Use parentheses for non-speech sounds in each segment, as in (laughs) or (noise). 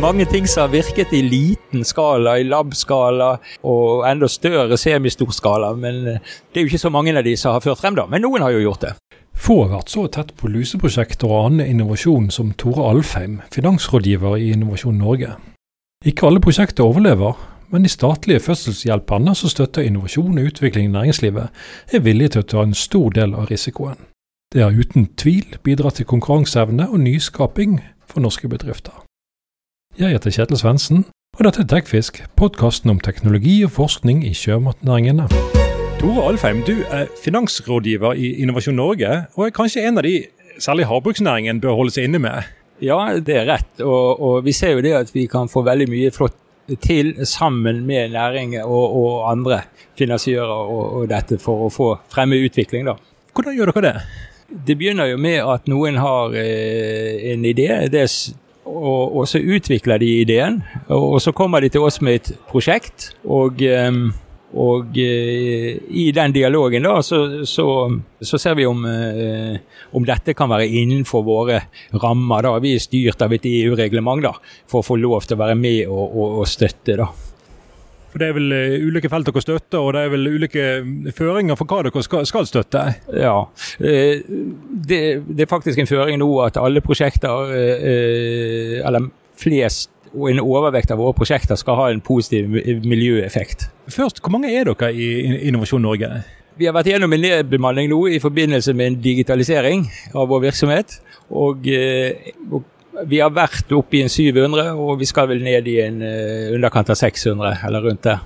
mange ting som har virket i liten skala, i lab-skala og enda større semistor skala. Men eh, det er jo ikke så mange av de som har ført frem, da. Men noen har jo gjort det. Få har vært så tett på luseprosjekter og annen innovasjon som Tore Alfheim, finansrådgiver i Innovasjon Norge. Ikke alle prosjekter overlever, men de statlige fødselshjelperne som støtter innovasjon og utvikling i næringslivet, er villige til å ta en stor del av risikoen. Det har uten tvil bidratt til konkurranseevne og nyskaping for norske bedrifter. Jeg heter Kjetil Svendsen, og dette er Tekfisk, podkasten om teknologi og forskning i sjømatnæringene. Tore Alfheim, du er finansrådgiver i Innovasjon Norge, og er kanskje en av de særlig havbruksnæringen bør holde seg inne med? Ja, det er rett. Og, og, vi ser jo det at vi kan få veldig mye flott til sammen med næring og, og andre finansiører og, og, dette for å få fremme utvikling. da. Hvordan gjør dere det? Det begynner jo med at noen har eh, en idé, det, og, og, så utvikler de ideen. Og, og, så kommer de til oss med et prosjekt. og... Og eh, i den dialogen da, så, så, så ser vi om, eh, om, dette kan være innenfor våre rammer. da. Vi er styrt av et EU-reglement da, for å få lov til å være med og støtte. da. For Det er vel eh, ulike felt dere støtter, og det er vel ulike føringer for hva dere skal, skal støtte? Ja, eh, det, det, er faktisk en føring nå at alle prosjekter, eh, eller flest og en overvekt av våre prosjekter skal ha en positiv miljøeffekt. Først, Hvor mange er dere i Innovasjon Norge? Vi har vært gjennom en nedbemanning nå i forbindelse med en digitalisering av vår virksomhet. Og, og vi har vært oppe i en 700, og vi skal vel ned i en uh, underkant av 600, eller rundt det.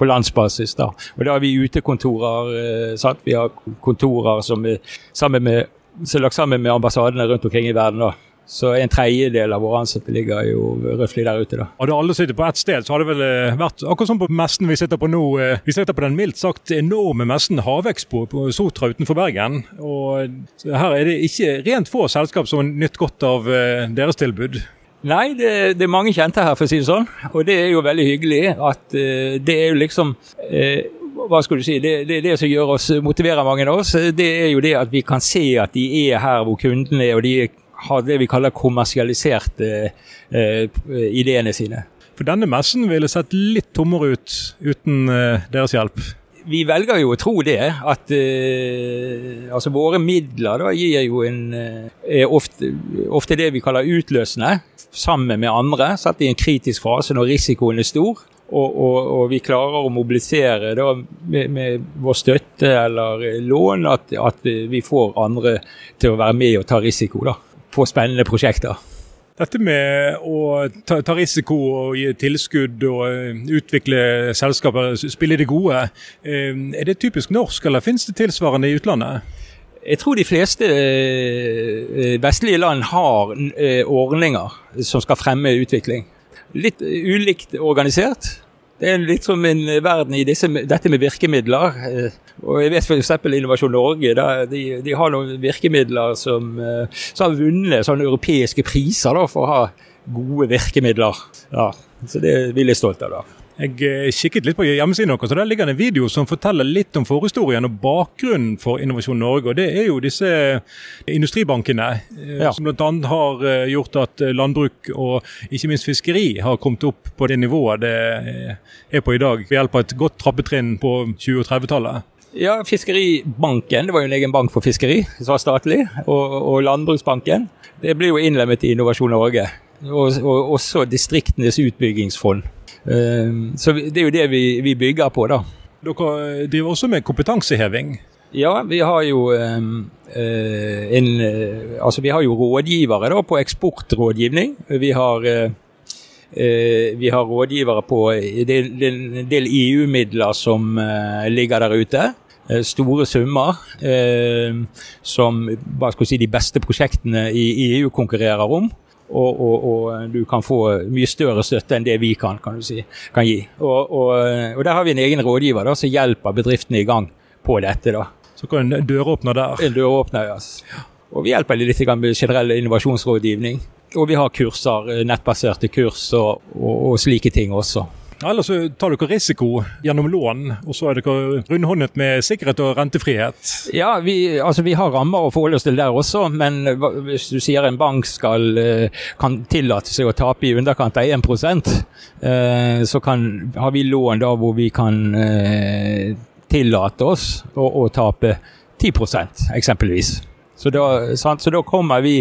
På landsbasis, da. Og da har vi utekontorer. Uh, sant? Vi har kontorer som er sammen med, som er lagt sammen med ambassadene rundt omkring i verden. da. Så en tredjedel av våre ansatte ligger jo røftlig der ute. da. Hadde alle sittet på ett sted, så hadde det vel eh, vært akkurat som på messen vi sitter på nå. Eh, vi sitter på den mildt sagt enorme messen Havekspo på Sotra utenfor Bergen. Og her er det ikke rent få selskap som har nytt godt av eh, deres tilbud. Nei, det, det, er mange kjente her, for å si det sånn. Og det er jo veldig hyggelig at uh, det er jo liksom uh, hva skal du si, det, det, det som gjør oss, motiverer mange av oss, det er jo det at vi kan se at de er her hvor kundene er, og de er har det vi kaller kommersialisert eh, eh, ideene sine. For denne messen ville sett litt tommere ut uten eh, deres hjelp? Vi velger jo å tro det. At eh, altså våre midler da gir jo en er ofte, ofte, det vi kaller utløsende, sammen med andre. Satt i en kritisk fase når risikoen er stor. Og, og, og, vi klarer å mobilisere da, med, med, vår støtte eller lån at, at, vi får andre til å være med og ta risiko. da på spennende prosjekter. Dette med å ta, ta, risiko og gi tilskudd og eh, utvikle selskaper, spille det gode, eh, er det typisk norsk, eller finnes det tilsvarende i utlandet? Jeg tror de fleste eh, vestlige land har ordninger som skal fremme utvikling. Litt ulikt organisert. Det er litt som en verden i disse, dette med virkemidler. Eh, og jeg vet f.eks. Innovasjon Norge da, de, de, har noen virkemidler som, eh, som har vunnet sånne europeiske priser da, for å ha gode virkemidler. Ja, så det er vi litt stolt av. da. Jeg eh, kikket litt på hjemmesiden deres, og der ligger det en video som forteller litt om forhistorien og bakgrunnen for Innovasjon Norge. og Det er jo disse industribankene eh, ja. som bl.a. har eh, gjort at landbruk og ikke minst fiskeri har kommet opp på det nivået det er på i dag, ved hjelp av et godt trappetrinn på 20- og 30-tallet. Ja, Fiskeribanken, det var jo en egen bank for fiskeri som var statlig, og, og Landbruksbanken. Det ble jo innlemmet i Innovasjon Norge. Og, og også Distriktenes utbyggingsfond. Ehm, så det er jo det vi, vi bygger på, da. Dere driver også med kompetanseheving? Ja, vi har jo ehm, eh, en eh, Altså vi har jo rådgivere da på eksportrådgivning. Vi har eh, vi har rådgivere på en del EU-midler som ligger der ute. Store summer som hva skal si, de beste prosjektene i EU konkurrerer om og, og, og, du kan få mye større støtte enn det vi kan, kan, si, kan gi. Og, og, der har vi en egen rådgiver da, som hjelper bedriftene i gang på dette. da. Så kan en døråpner der? En døråpner, ja. Og vi hjelper litt med generell innovasjonsrådgivning. Og vi har kurser, nettbaserte kurs og, og slike ting også. Eller så tar dere risiko gjennom lån, og så er dere rundhåndet med sikkerhet og rentefrihet? Ja, vi, altså, vi har rammer å forholde oss til der også, men hvis du sier en bank skal, eh, kan tillate seg å tape i underkant av 1 eh, så kan, har vi lån da hvor vi kan eh, tillate oss å, å tape 10 eksempelvis. Så da, så da, kommer vi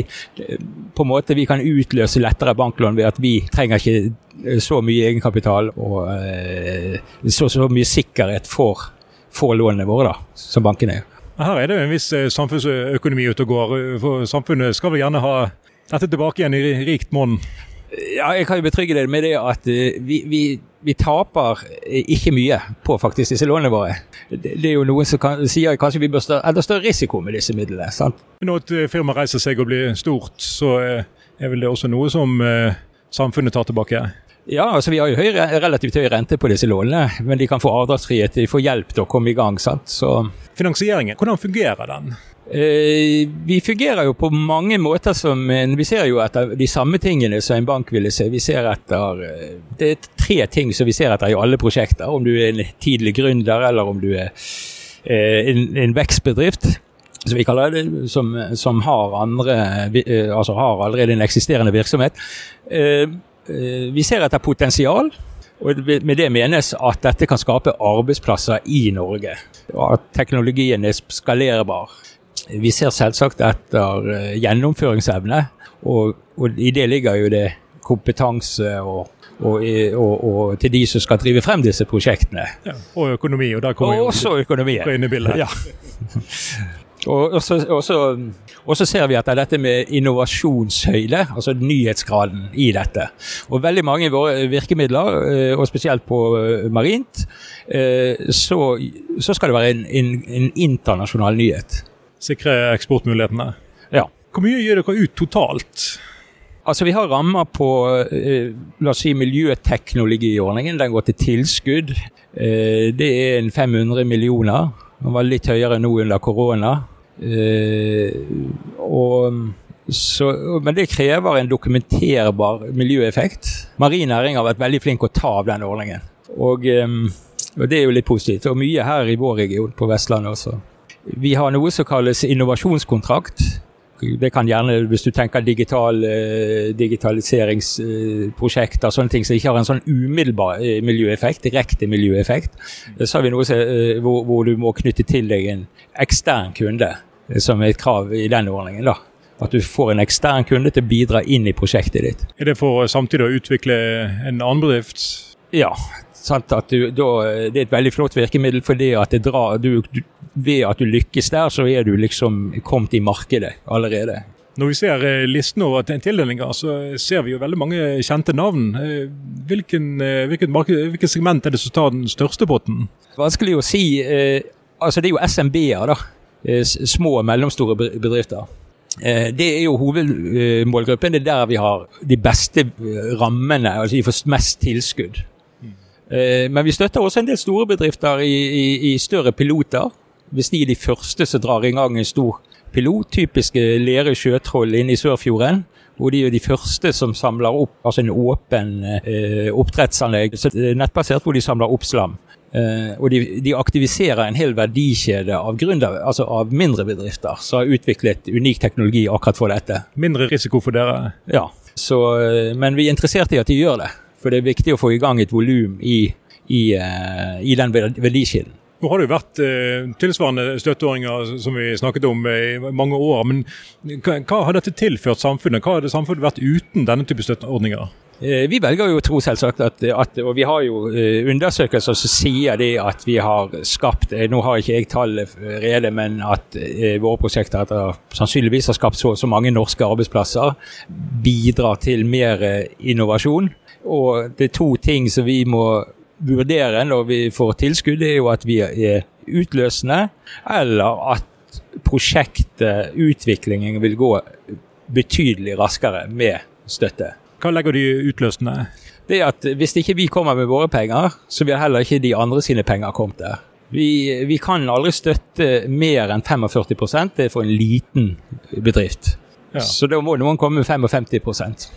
på en måte Vi kan utløse lettere banklån ved at vi trenger ikke så mye egenkapital og eh, så, så mye sikkerhet for, for lånene våre, da, som bankene er. Her er det jo en viss eh, samfunnsøkonomi ute og går. For samfunnet skal vel gjerne ha dette tilbake igjen i rikt monn? Ja, jeg kan jo betrygge deg med det at eh, vi, vi, vi, taper ikke mye på faktisk disse lånene våre. Det, er jo noen som kan, sier kanskje vi bør større, enda større risiko med disse midlene. sant? Når et eh, firma reiser seg og blir stort, så eh, er vel det også noe som eh, samfunnet tar tilbake? Ja, altså vi har jo høy, relativt høy rente på disse lånene, men de kan få avdragsfrihet, de får hjelp til å komme i gang. sant? Så... Finansieringen, hvordan fungerer den? Eh, vi fungerer jo på mange måter som Vi ser jo etter de samme tingene som en bank ville se. Vi ser etter eh, Det er tre ting som vi ser etter i alle prosjekter. Om du er en tidlig gründer, eller om du er eh, en, en vekstbedrift som vi kaller det, som, som har, andre, altså har allerede en eksisterende virksomhet. Vi ser etter potensial. Og Med det menes at dette kan skape arbeidsplasser i Norge. Og at teknologien er skalerbar. Vi ser selvsagt etter eh, gjennomføringsevne, og, og i det ligger jo det kompetanse og, og, og, til de som skal drive frem disse prosjektene. Ja, og økonomi, og der kommer jo også økonomien. inn i bildet. Ja. (laughs) og, så, ser vi at dette med innovasjonshøyde, altså nyhetsgraden i dette. Og veldig mange av våre virkemidler, eh, og spesielt på eh, marint, så, så skal det være en, en, en internasjonal nyhet sikre eksportmulighetene. Ja. Hvor mye gir dere ut totalt? Altså Vi har rammer på eh, la oss si miljøteknologiordningen. Den går til tilskudd. Eh, det er en 500 millioner. Den var litt høyere nå under korona. Eh, og, så, men det krever en dokumenterbar miljøeffekt. Marin næring har vært veldig flink å ta av den ordningen. Og, og det er jo litt positivt. Og mye her i vår region, på Vestlandet også. Vi har noe som kalles innovasjonskontrakt. Det kan gjerne, hvis du tenker digital, eh, digitaliseringsprosjekter, sånne ting som ikke har en sånn umiddelbar eh, miljøeffekt, direkte miljøeffekt, så har vi noe som, hvor, hvor, du må knytte til deg en ekstern kunde, som er et krav i den ordningen. da. At du får en ekstern kunde til å bidra inn i prosjektet ditt. Er det for samtidig å utvikle en annen bedrift? Ja, Sant? Du, da, det er et veldig flott virkemiddel fordi at det drar du, du, Ved at du lykkes der, så er du liksom kommet i markedet allerede. Når vi ser eh, listen over tildelinger, så ser vi jo veldig mange kjente navn. Eh, hvilken, eh, hvilket, marked, hvilket segment er det som tar den største potten? Vanskelig å si. Altså, det er jo SMB-er, da. Små og mellomstore bedrifter. Det er jo hovedmålgruppen. Det er der vi har de beste rammene, altså de får mest tilskudd. Eh, men vi støtter også en del store bedrifter i, i, i større piloter. Hvis de er de første som drar i gang en stor pilot, typiske Lerøy sjøtroll inne i Sørfjorden. Hvor de er de første som samler opp altså en åpen eh, oppdrettsanlegg, nettbasert, hvor de samler opp slam. Eh, og de, de, aktiviserer en hel verdikjede av, grunner, altså av mindre bedrifter som har utviklet unik teknologi akkurat for dette. Mindre risiko for dere? Ja, så, eh, men vi er interessert i at de gjør det. For det er viktig å få i gang et volum i, i, uh, i, den verdikjeden. Nå har det jo vært eh, tilsvarende støtteordninger som vi snakket om i mange år. Men hva, hva har dette tilført samfunnet? Hva hadde samfunnet vært uten denne type støtteordninger? Eh, vi velger jo å tro selvsagt at, at, og vi har jo undersøkelser som sier det at vi har skapt Nå har ikke jeg tallet rede, men at våre prosjekter etter, sannsynligvis har skapt så, så mange norske arbeidsplasser. Bidrar til mer innovasjon. Og det er to ting som vi må vurdere når vi får tilskudd, er jo at vi er utløsende, eller at prosjektet, utviklingen, vil gå betydelig raskere med støtte. Hva legger de utløsende? Det er at Hvis ikke vi kommer med våre penger, så vil heller ikke de andre sine penger kommet der. Vi, vi kan aldri støtte mer enn 45 det er for en liten bedrift. Ja. Så da må noen komme med 55%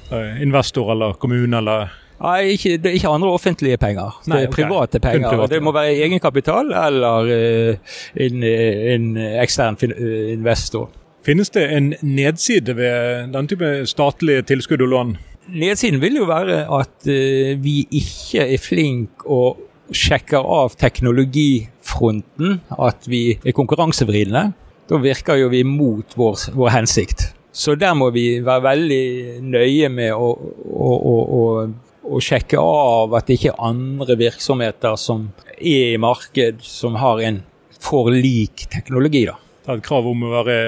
Investor eller kommune eller Nei, ikke, det er ikke andre offentlige penger. Nei, det er ok. private penger. private, det må være egenkapital eller uh, en, en ekstern eh, investor. Finnes det en nedside ved den type statlige tilskudd og lån? Nedsiden vil jo være at uh, vi ikke er flinke og sjekker av teknologifronten, at vi er konkurransevridende. Da virker jo vi mot vår, vår hensikt. Så der må vi være veldig nøye med å, å, å, å, å sjekke av at det ikke er andre virksomheter som er i marked som har en for lik teknologi. da. Det er et krav om å være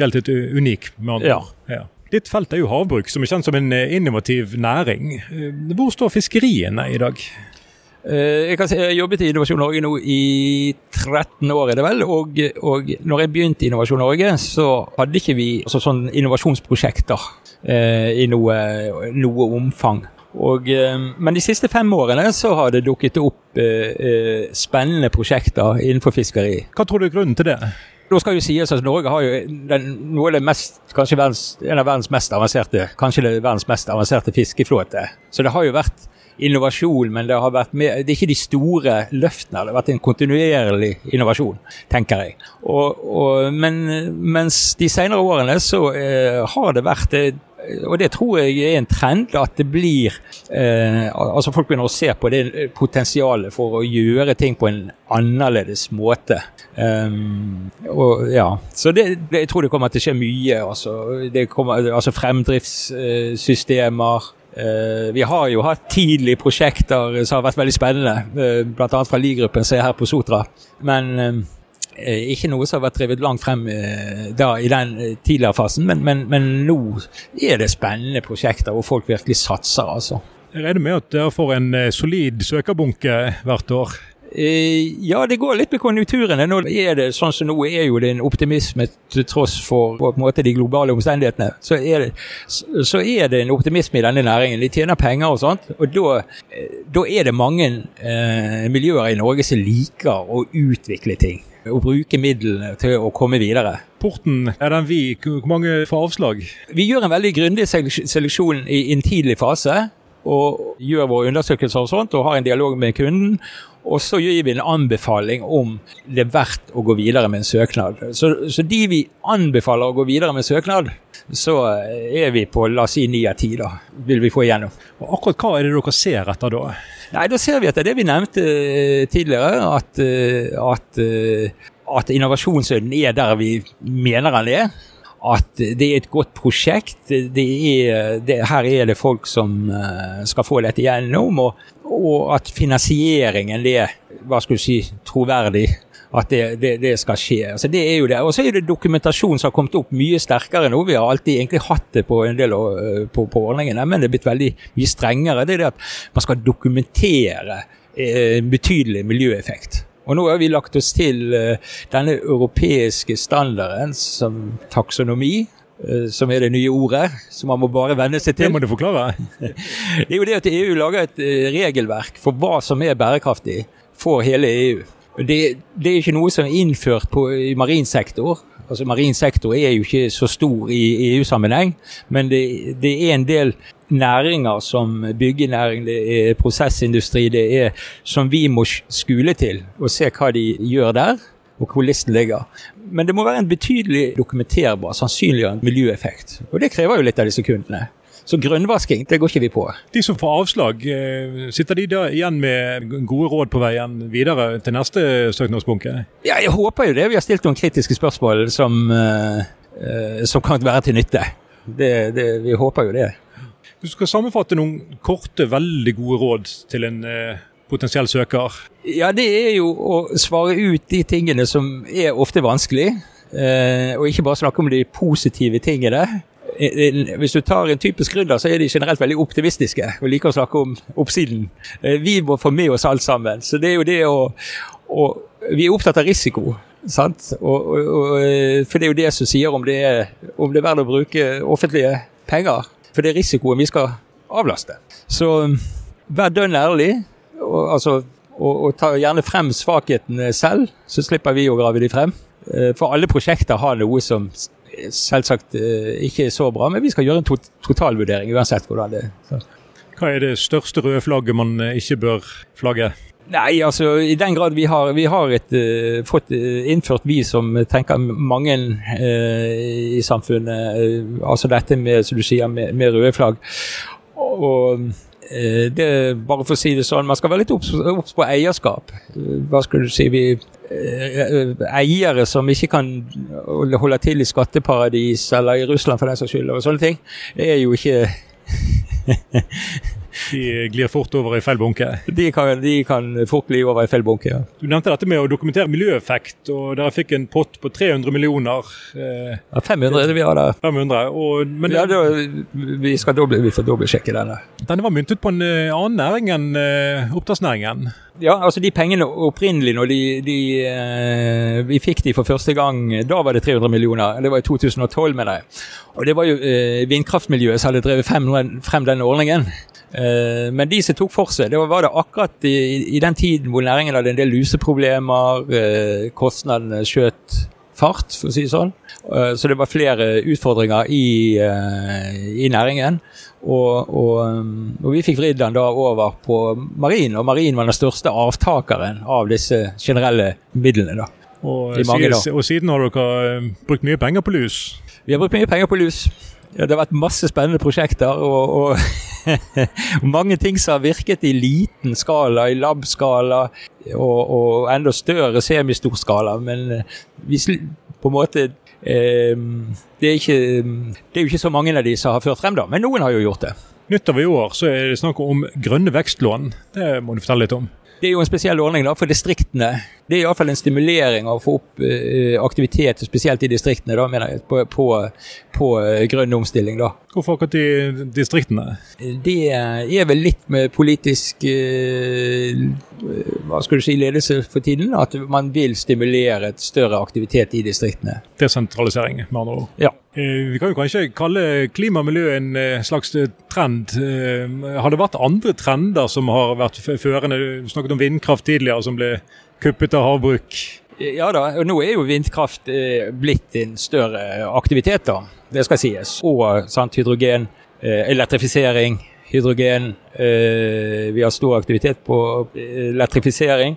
relativt unik. med andre Ja. ja. Ditt felt er jo havbruk, som er kjent som en eh, innovativ næring. Eh, Hvor står fiskeriene i dag? Eh, Jeg, kan si, jeg har jobbet i Innovasjon Norge nå i 13 år, er det vel. Og, og når jeg begynte i Innovasjon Norge, så hadde ikke vi altså, sånn innovasjonsprosjekter eh, i noe, noe omfang. Og, eh, men de siste fem årene så har det dukket opp eh, eh, spennende prosjekter innenfor fiskeri. Hva tror du er grunnen til det? Da skal jo sies at Norge har jo den, noe av det mest, kanskje verdens, en av verdens mest avanserte kanskje det er verdens mest avanserte fiskeflåte. Så det har jo vært innovasjon, men det har vært mer, det er ikke de store løftene. Det har vært en kontinuerlig innovasjon, tenker jeg. Og, og, men mens de senere årene så eh, har det vært eh, og det tror jeg er en trend, at det blir eh, Altså folk begynner å se på det potensialet for å gjøre ting på en annerledes måte. Um, og ja, Så det, det, jeg tror det kommer til å skje mye. Altså, kommer, altså Fremdriftssystemer. Eh, vi har jo hatt tidlige prosjekter som har vært veldig spennende, eh, bl.a. fra Ligruppen som er her på Sotra. Men eh, ikke noe som har vært drevet langt frem eh, da, i den eh, tidligere fasen. Men, men, men nå er det spennende prosjekter hvor folk virkelig satser, altså. Jeg regner med at dere får en eh, solid søkerbunke hvert år. Eh, Ja, det går litt med konjunkturene. Nå er det sånn som nå er jo det en optimisme til tross for på en måte de globale omstendighetene. Så er, det, så er det en optimisme i denne næringen. De tjener penger og sånt. Og da, eh, da er det mange eh, miljøer i Norge som liker å utvikle ting. Og bruke midlene til å komme videre. Porten er den vid? Hvor mange får avslag? Vi gjør en veldig grundig seleksjon i en tidlig fase. Og gjør våre undersøkelser og sånt, og har en dialog med kunden. Og så gir vi en anbefaling om det er verdt å gå videre med en søknad. Så, så de vi anbefaler å gå videre med søknad, så er vi på la oss si ni av ti, da. Vil vi få igjennom. Og akkurat hva er det dere ser etter da? Nei, da ser vi etter det vi nevnte eh, tidligere, at, eh, at, eh, at innovasjonsøden er der vi mener den er. At det er et godt prosjekt. Det er, det, her er det folk som eh, skal få dette igjennom. Og, og at finansieringen er hva skal du si, troverdig. At det, det, det skal skje. Altså det er jo det. Og så er det dokumentasjon som har kommet opp mye sterkere nå. Vi har alltid egentlig hatt det på en del eh, på, på ordningene, men det er blitt veldig mye strengere. Det er det at man skal dokumentere eh, betydelig miljøeffekt. Og nå har vi lagt oss til eh, denne europeiske standarden som taksonomi, eh, som er det nye ordet, som man må bare venne seg til. Det må du forklare. (laughs) Det er jo det at EU lager et eh, regelverk for hva som er bærekraftig for hele EU. Det, det er ikke noe som er innført på, i marin sektor. Altså Marin sektor er jo ikke så stor i EU-sammenheng, men det, det er en del næringer som byggenæring, det er prosessindustri, det er som vi må skule til og se hva de gjør der, og hvor listen ligger. Men det må være en betydelig dokumenterbar, sannsynliggjørende miljøeffekt. Og det krever jo litt av disse kundene. Så grønnvasking, det går ikke vi på. De som får avslag, eh, sitter de da igjen med gode råd på veien videre til neste søknadsbunke? Ja, jeg håper jo det. Vi har stilt noen kritiske spørsmål som, eh, eh, som kan være til nytte. Det, det, vi håper jo det. Du skal sammenfatte noen korte, veldig gode råd til en potensiell søker. Ja, det er jo å svare ut de tingene som er ofte vanskelig, eh, og ikke bare snakke om de positive tingene. Eh, Hvis du tar en typisk gründer, så er de generelt veldig optimistiske og liker å snakke om oppsiden. Eh, Vi må få med oss alt sammen. Så det er jo det å, å Vi er opptatt av risiko. Sant? Og, og, og, eh, for det er jo det som sier om det er, om det er verdt å bruke offentlige penger. For det er risikoen vi skal avlaste. Så vær dønn ærlig. Og, altså, ta gjerne frem svakhetene selv, så slipper vi å grave de frem. For alle prosjekter har noe som selvsagt eh, ikke så bra, men vi skal gjøre en to totalvurdering uansett hvordan det. Så. Hva er det største røde flagget man ikke bør flagge? Nei, altså i den grad vi har, vi har et, uh, fått innført, vi som tenker mange uh, i samfunnet, uh, altså dette med, som du sier, med, med røde flagg. Og Eh, det bare for å si det sånn, Man skal være litt obs på eierskap. Eh, hva skal du si, vi eh, Eiere som ikke kan holde til i skatteparadis eller i Russland for den saks skyld, og sånne ting, er jo ikke (laughs) De glir fort over i feil bunke? De kan, de kan fort gli over i feil bunke, ja. Du nevnte dette med å dokumentere miljøeffekt, og dere fikk en pott på 300 millioner. Eh, ja, 500 er det vi har der. 500, og, men ja, da, vi skal doble, vi får dobbeltsjekke denne. Denne var myntet på en uh, annen næring enn uh, oppdrettsnæringen? Ja, altså de pengene opprinnelig når de, de eh, Vi fikk de for første gang, da var det 300 millioner. Det var i 2012, mener jeg. Og det var jo vindkraftmiljøet som hadde drevet frem, frem den ordningen. Eh, men de som tok for seg, det var det akkurat i, i den tiden hvor næringen hadde en del luseproblemer, eh, kostnadene skjøt fart, for å si det sånn. Eh, så det var flere utfordringer i, i næringen. Og, og, og, vi fikk vridd den da over på marin, og marin var den største avtakeren av disse generelle midlene. da. Og, siden, og siden har dere brukt mye penger på lus? Vi har brukt mye penger på lus. Ja, det har vært masse spennende prosjekter. og, (laughs) og mange ting som har virket i liten skala, i lab-skala og, og, enda større semistor skala. Men eh, vi, på en måte eh, det, er ikke, det er jo ikke så mange av de som har ført frem, da. Men noen har jo gjort det. Nytt av i år så er det snakk om grønne vekstlån. Det må du fortelle litt om. Det er jo en spesiell ordning da, for distriktene. Det er iallfall en stimulering av å få opp uh, aktivitet, spesielt i distriktene, da, mener jeg, på, på, på uh, grønn omstilling. da. Hvorfor akkurat i distriktene? Det er vel litt med politisk uh, hva skal du si, ledelse for tiden. At man vil stimulere et større aktivitet i distriktene. Desentralisering, med andre ord. Ja. Eh, vi kan jo kanskje kalle klima og miljø en eh, slags eh, trend. Har det vært andre trender som har vært førende? Du snakket om vindkraft tidligere, som ble kuppet av havbruk. Ja da, og nå er jo vindkraft blitt en større aktivitet, da. Det skal sies. Og sant, hydrogen, elektrifisering, hydrogen. Vi har stor aktivitet på elektrifisering.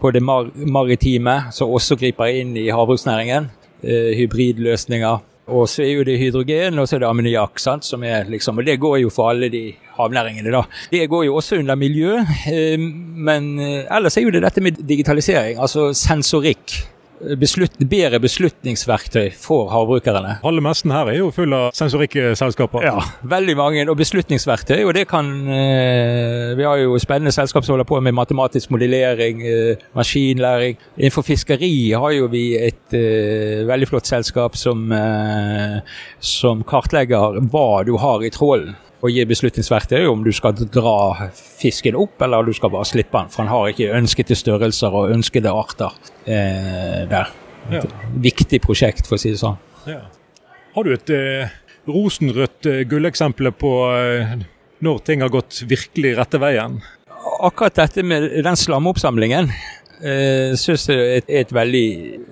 På det maritime, som også griper inn i havbruksnæringen. Hybridløsninger. Og så er jo det hydrogen, og så er det ammoniakk. som er liksom, Og det går jo for alle de havnæringene, da. Det går jo også under miljø. Eh, men eh, ellers er jo det dette med digitalisering, altså sensorikk beslut, bedre beslutningsverktøy for havbrukerne. Alle messen her er jo full av sensorikkselskaper. Ja, veldig mange. Og beslutningsverktøy. Og det kan eh, Vi har jo spennende selskap som holder på med matematisk modellering, eh, maskinlæring. Innenfor fiskeri har jo vi et eh, veldig flott selskap som, som kartlegger hva du har i trålen og gi beslutningsverktøy om du skal dra fisken opp, eller du skal bare slippe den. For han har ikke ønskede størrelser og ønskede arter eh, der. Ja. viktig prosjekt, for å si det sånn. Ja. Har du et eh, rosenrødt eh, gulleksempel på eh, når ting har gått virkelig rette veien? Akkurat dette med den slamoppsamlingen eh, syns jeg er et, et, veldig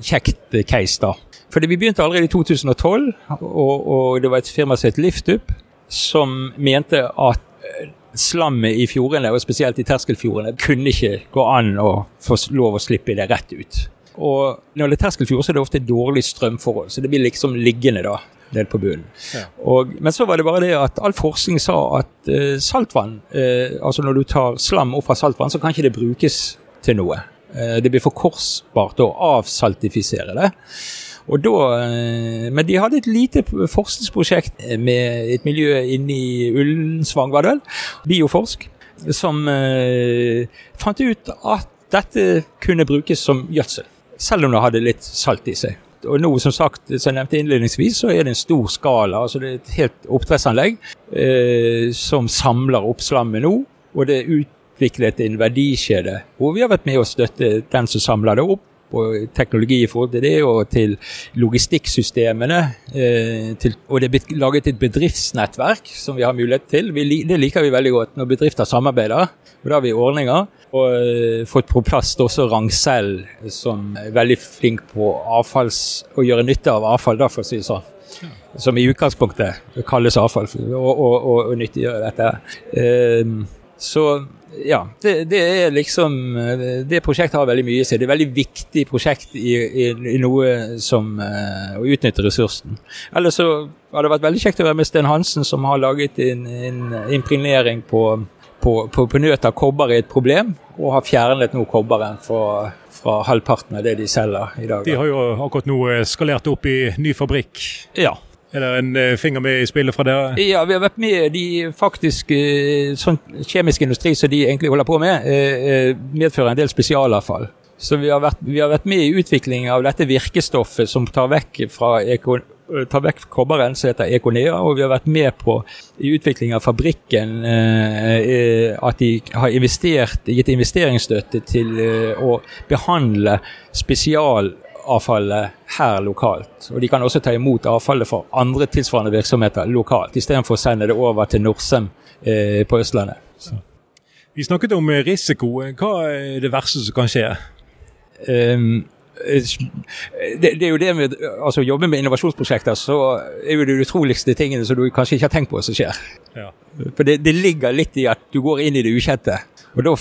kjekt case. da. Fordi Vi begynte allerede i 2012, og, og det var et firma som het Liftup, som mente at eh, slammet i fjordene, og spesielt i terskelfjordene, kunne ikke gå an å få lov å slippe det rett ut. Og når det er terskelfjord, så er det ofte dårlig strømforhold, så det blir liksom liggende da, ned på bunnen. Ja. Og, men så var det bare det at all forskning sa at uh, saltvann, uh, altså når du tar slam opp fra saltvann, så kan ikke det brukes til noe. Uh, det blir for korsbart å avsaltifisere det. Og da, eh, men de hadde et lite forskningsprosjekt med et miljø inne i Ullensvang, var det vel, Bioforsk, som eh, fant ut at dette kunne brukes som gjødsel. Selv om det hadde litt salt i seg. Og nå, som sagt, som jeg nevnte innledningsvis, så er det en stor skala. altså Det er et helt oppdrettsanlegg eh, som samler opp slammet nå. Og det er utviklet en verdikjede hvor vi har vært med å støtte den som samler det opp og teknologi i forhold til det, og til logistikksystemene. Eh, til, og det er blitt laget et bedriftsnettverk som vi har mulighet til. Vi, det liker vi veldig godt når bedrifter samarbeider. og Da har vi ordninger. Og uh, fått på plass også Rangsell, som er veldig flink på avfalls, å gjøre nytte av avfall, da, for å si det sånn. Som i utgangspunktet kalles avfall, og, og, og, og nyttiggjøre dette. Uh, så ja, det, det, er liksom Det prosjektet har veldig mye i seg. Det er et veldig viktig prosjekt i, i, i noe som uh, å utnytte ressursen. Ellers så har det vært veldig kjekt å være med Sten Hansen, som har laget en, en impregnering på, på, på, på nøt av kobber i et problem, og har fjernet nå kobberen fra, fra halvparten av det de selger i dag. De har jo akkurat nå skalert opp i ny fabrikk. Ja, er det en uh, finger med i spillet fra dere? Ja, vi har vært med de faktisk uh, sånn kjemisk industri som de egentlig holder på med, uh, medfører en del spesialavfall. Så vi har, vært, vi har, vært, med i utviklingen av dette virkestoffet som tar vekk eko, tar vekk kobberen, som heter Econea. Og vi har vært med på i utviklingen av fabrikken at de har investert, gitt investeringsstøtte til å behandle spesial avfallet her lokalt. Og de kan også ta imot avfallet fra andre tilsvarende virksomheter lokalt, istedenfor å sende det over til Norsem eh, på Østlandet. Så. Vi snakket om risiko. Hva er det verste som kan skje? Um, det, det, er jo det med altså jobbe med innovasjonsprosjekter, så er jo det utroligste tingene som du kanskje ikke har tenkt på som skjer. Ja. For det, det, ligger litt i at du går inn i det ukjente. Og da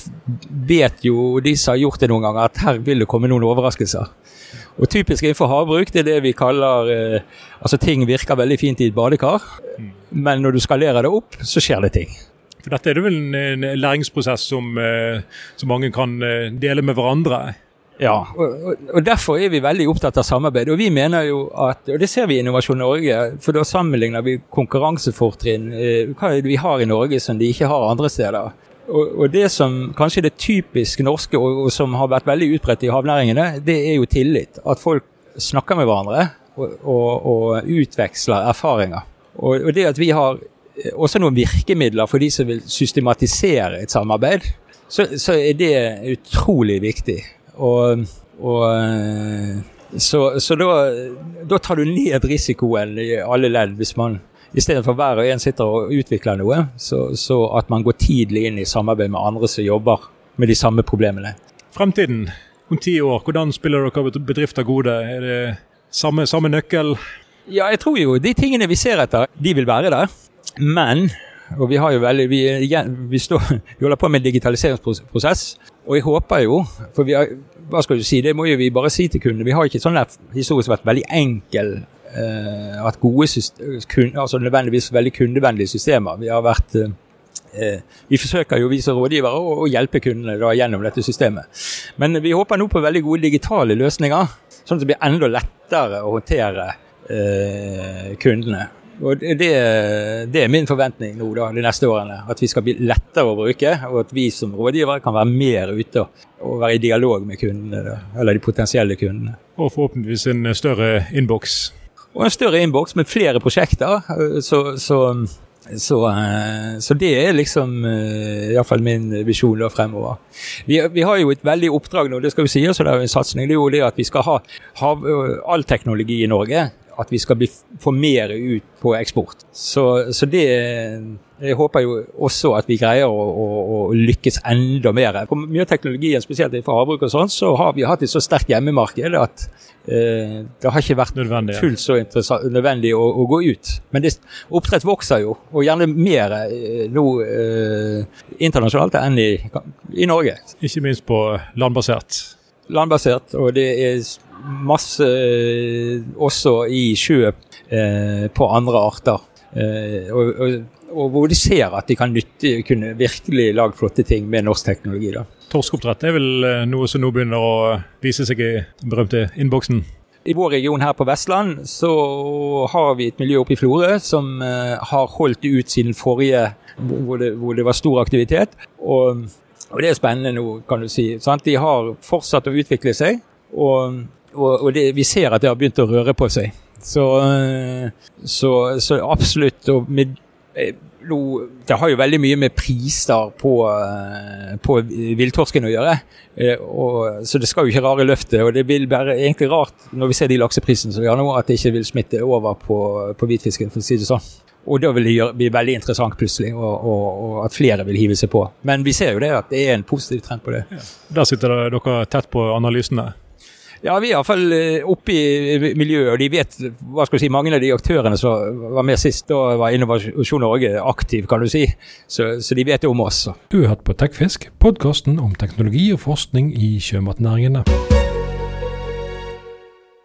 vet jo de som har gjort det noen ganger, at her vil det komme noen overraskelser. Og Typisk innenfor havbruk det er det vi kaller eh, altså ting virker veldig fint i et badekar, mm. men når du skalerer det opp, så skjer det ting. For Dette er det vel en, læringsprosess som, eh, som, mange kan eh, dele med hverandre? Ja, og, og, derfor er vi veldig opptatt av samarbeid. Og vi mener jo at, og det ser vi i Innovasjon Norge, for da sammenligner vi konkurransefortrinn. Hva er det vi har i Norge som de ikke har andre steder? Og, og, det som kanskje er det typisk norske, og, og, som har vært veldig utbredt i havnæringene, det er jo tillit. At folk snakker med hverandre og, og utveksler erfaringer. Og, det at vi har eh, også noen virkemidler for de som vil systematisere et samarbeid, så, så er det utrolig viktig. Og, eh, så, så da, da, tar du ned risikoen i alle ledd hvis man Istedenfor hver og en sitter og utvikler noe, så, så, at man går tidlig inn i samarbeid med andre som jobber med de samme problemene. Fremtiden om ti år, hvordan spiller dere bedrifter gode? Er det samme, samme nøkkel? Ja, jeg tror jo de tingene vi ser etter, de vil være der. Men og vi veldig, vi, vi, står, (laughs) vi holder på med en digitaliseringsprosess, og jeg håper jo For vi har, hva skal du si, det må jo vi bare si til kundene. Vi har ikke sånn der, historisk vært veldig enkel uh, hatt gode kun, altså nødvendigvis veldig kundevennlige systemer. Vi har vært uh, vi forsøker jo vi som rådgivere å, hjelpe kundene da, gjennom dette systemet. Men vi håper nå på veldig gode digitale løsninger, sånn at det blir enda lettere å håndtere eh, kundene. Og det, det, er min forventning nå da, de neste årene. At vi skal bli lettere å bruke, og at vi som rådgivere kan være mer ute og være i dialog med kundene, da, eller de potensielle kundene. Og forhåpentligvis en større innboks og en større innboks med flere prosjekter. Så, så, så, eh, så, det er liksom eh, iallfall min visjon da fremover. Vi, vi, har jo et veldig oppdrag nå, det skal vi si, så det er en satsning. Det er jo det at vi skal ha, ha all teknologi i Norge at vi skal bli, få mer ut på eksport. Så, så, det Jeg håper jo også at vi greier å, å, å lykkes enda mer. På mye av teknologien, spesielt for havbruk og sånn, så har vi hatt et så sterkt hjemmemarked at eh, det har ikke vært nødvendig, fullt så nødvendig å, å, gå ut. Men det, oppdrett vokser jo, og gjerne mer eh, nå eh, internasjonalt enn i, i Norge. Ikke minst på landbasert? Landbasert, og det er masse eh, også i sjø eh, på andre arter. Eh, og, og, og, hvor de ser at de kan nytte, kunne virkelig lage flotte ting med norsk teknologi. da. Torskeoppdrett er vel noe som nå begynner å vise seg i den berømte innboksen? I vår region her på Vestland så har vi et miljø oppe i Florø som uh, har holdt ut siden forrige, hvor det, hvor det var stor aktivitet. Og, og, det er spennende nå, kan du si. Sant? De har fortsatt å utvikle seg. Og, og det, vi ser at det har begynt å røre på seg. Så, eh, så, så absolutt. Og med, eh, det har jo veldig mye med priser på, eh, på villtorsken å gjøre. Og, så det skal jo ikke rare løftet. Og det vil være egentlig rart når vi ser de lakseprisene som vi har nå, at det ikke vil smitte over på, på hvitfisken, for å si det sånn. Og da vil det bli veldig interessant plutselig, og, og, og, at flere vil hive seg på. Men vi ser jo det at det er en positiv trend på det. Ja. Der sitter dere tett på analysene? Ja, vi er iallfall eh, oppe i miljøet, og de vet hva skal du si, mange av de aktørene som var med sist, da var Innovasjon Norge aktiv, kan du si. Så, så de vet det om oss. Du har hørt på Tekfisk, podkasten om teknologi og forskning i sjømatnæringene.